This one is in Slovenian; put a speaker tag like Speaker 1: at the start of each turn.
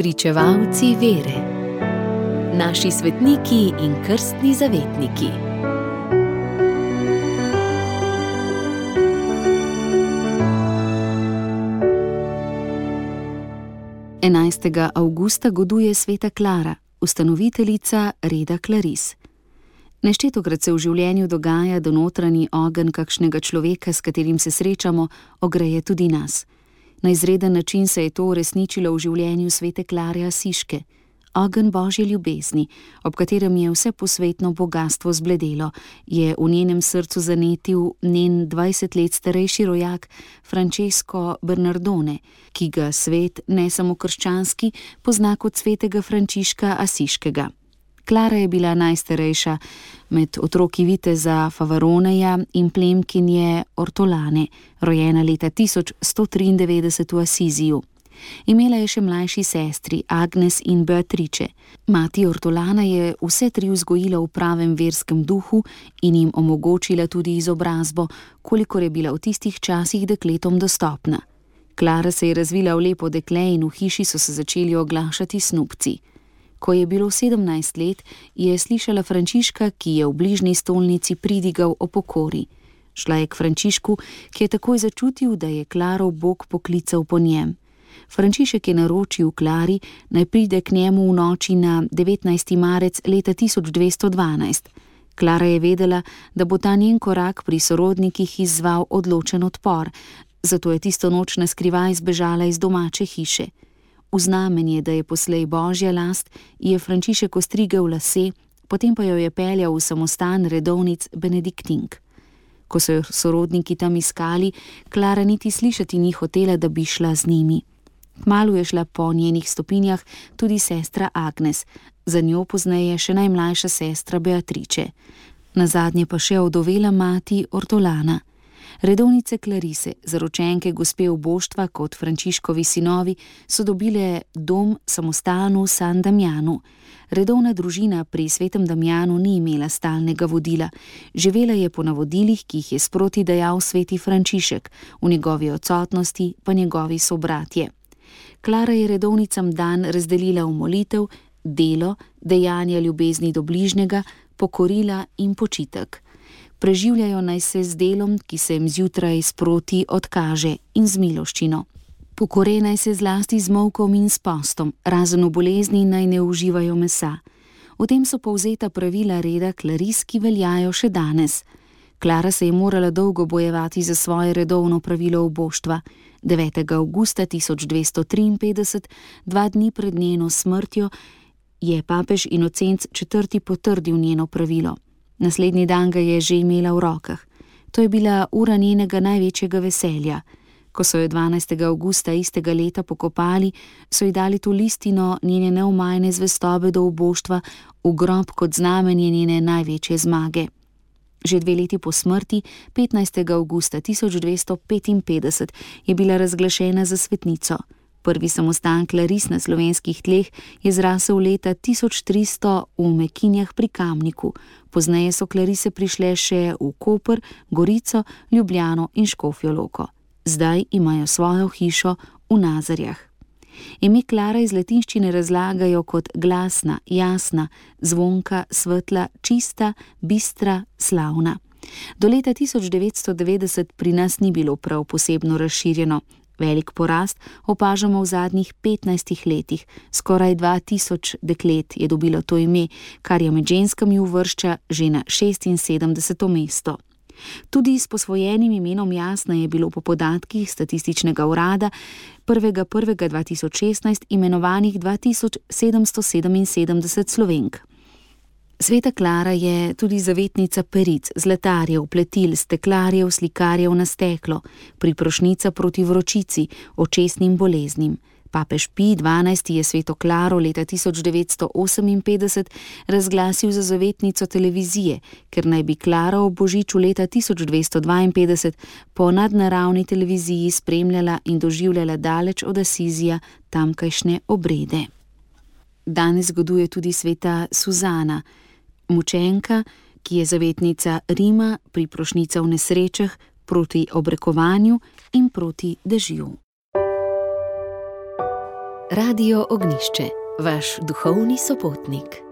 Speaker 1: Pričevalci vere, naši svetniki in krstni zavetniki. Enajstega avgusta goduje sveta Klara, ustanoviteljica reda Klaris. Neštetokrat se v življenju dogaja, da notranji ogenj kakšnega človeka, s katerim se srečamo, ogreje tudi nas. Na izreden način se je to uresničilo v življenju svete Klare Asiške. Ogen božje ljubezni, ob katerem je vse posvetno bogatstvo zbledelo, je v njenem srcu zanetil njen 20 let starejši rojak Francesco Bernardone, ki ga svet, ne samo krščanski, pozna kot svetega Frančiška Asiškega. Klara je bila najstarejša med otroki viteza Favaroneja in plemkinje Ortolane, rojena leta 1193 v Asiziju. Imela je še mlajši sestri Agnes in Beatrice. Mati Ortolana je vse tri vzgojila v pravem verskem duhu in jim omogočila tudi izobrazbo, kolikor je bila v tistih časih dekletom dostopna. Klara se je razvila v lepo dekle in v hiši so se začeli oglašati snupci. Ko je bilo sedemnajst let, je slišala Frančiška, ki je v bližnji stolnici pridigal o pokori. Šla je k Frančišku, ki je takoj začutil, da je Klaro Bog poklical po njem. Frančišek je naročil Klari, naj pride k njemu v noči na 19. marec leta 1212. Klara je vedela, da bo ta njen korak pri sorodnikih izzval odločen odpor, zato je tisto noč na skrivaj zbežala iz domače hiše. V znamenje, da je poslej božja last, je Frančišek ostrigel lase, potem pa jo je peljal v samostan redovnic Benediktink. Ko so jo sorodniki tam iskali, Klara niti slišati ni hotela, da bi šla z njimi. Kmalu je šla po njenih stopinjah tudi sestra Agnes, za njo pozneje še najmlajša sestra Beatrice, na zadnje pa še odovela mati Ortolana. Redovnice Klarise, zaročenke gospe oboštva kot Frančiškovi sinovi, so dobile dom samostanu San Damjanu. Redovna družina pri svetem Damjanu ni imela stalnega vodila, živela je po navodilih, ki jih je sproti dejal sveti Frančišek, v njegovi odsotnosti pa njegovi sobratje. Klara je redovnicam dan razdelila v molitev, delo, dejanja ljubezni do bližnjega, pokorila in počitek preživljajo naj se z delom, ki se jim zjutraj sproti odkaže in z miloščino. Pokore naj se zlasti z molkom in s postom, razen v bolezni naj ne uživajo mesa. V tem so povzeta pravila reda Klaris, ki veljajo še danes. Klara se je morala dolgo bojevati za svoje redovno pravilo oboštva. 9. augusta 1253, dva dni pred njeno smrtjo, je papež Inocenc IV. potrdil njeno pravilo. Naslednji dan ga je že imela v rokah. To je bila ura njenega največjega veselja. Ko so jo 12. augusta istega leta pokopali, so ji dali to listino njene neumajne zvestobe do oboštva v grob kot znamenje njene največje zmage. Že dve leti po smrti, 15. augusta 1255, je bila razglašena za svetnico. Prvi samostan Klaris na slovenskih tleh je zrasel leta 1300 v Mekinjah pri Kamniku, pozneje so Klarise prišle še v Koper, Gorico, Ljubljano in Škofijo Loko. Zdaj imajo svojo hišo v Nazarjah. Ime Klara iz latinščine razlagajo kot glasna, jasna, zvonka, svetla, čista, bistra, slavna. Do leta 1990 pri nas ni bilo prav posebno razširjeno, Velik porast opažamo v zadnjih 15 letih. Skoraj 2000 deklet je dobilo to ime, kar je med ženskami uvršča že na 76. mesto. Tudi s posvojenim imenom Jasna je bilo po podatkih statističnega urada 1.1.2016 imenovanih 2777 slovenk. Sveta Klara je tudi zavetnica peric, zlatarjev, pletil, steklarjev, slikarjev na steklo, priprošnica proti vročici, očesnim boleznim. Papež Pi XII je sveto Klaro leta 1958 razglasil za zavetnico televizije, ker naj bi Klara ob božiču leta 1252 po nadnaravni televiziji spremljala in doživljala daleč od Asizija tamkajšnje obrede. Danes zgoduje tudi sveta Suzana mučenka, ki je zavetnica Rima, priprošnica v nesrečah, proti obrekovanju in proti dežju. Radio Ognišče, vaš duhovni sopotnik.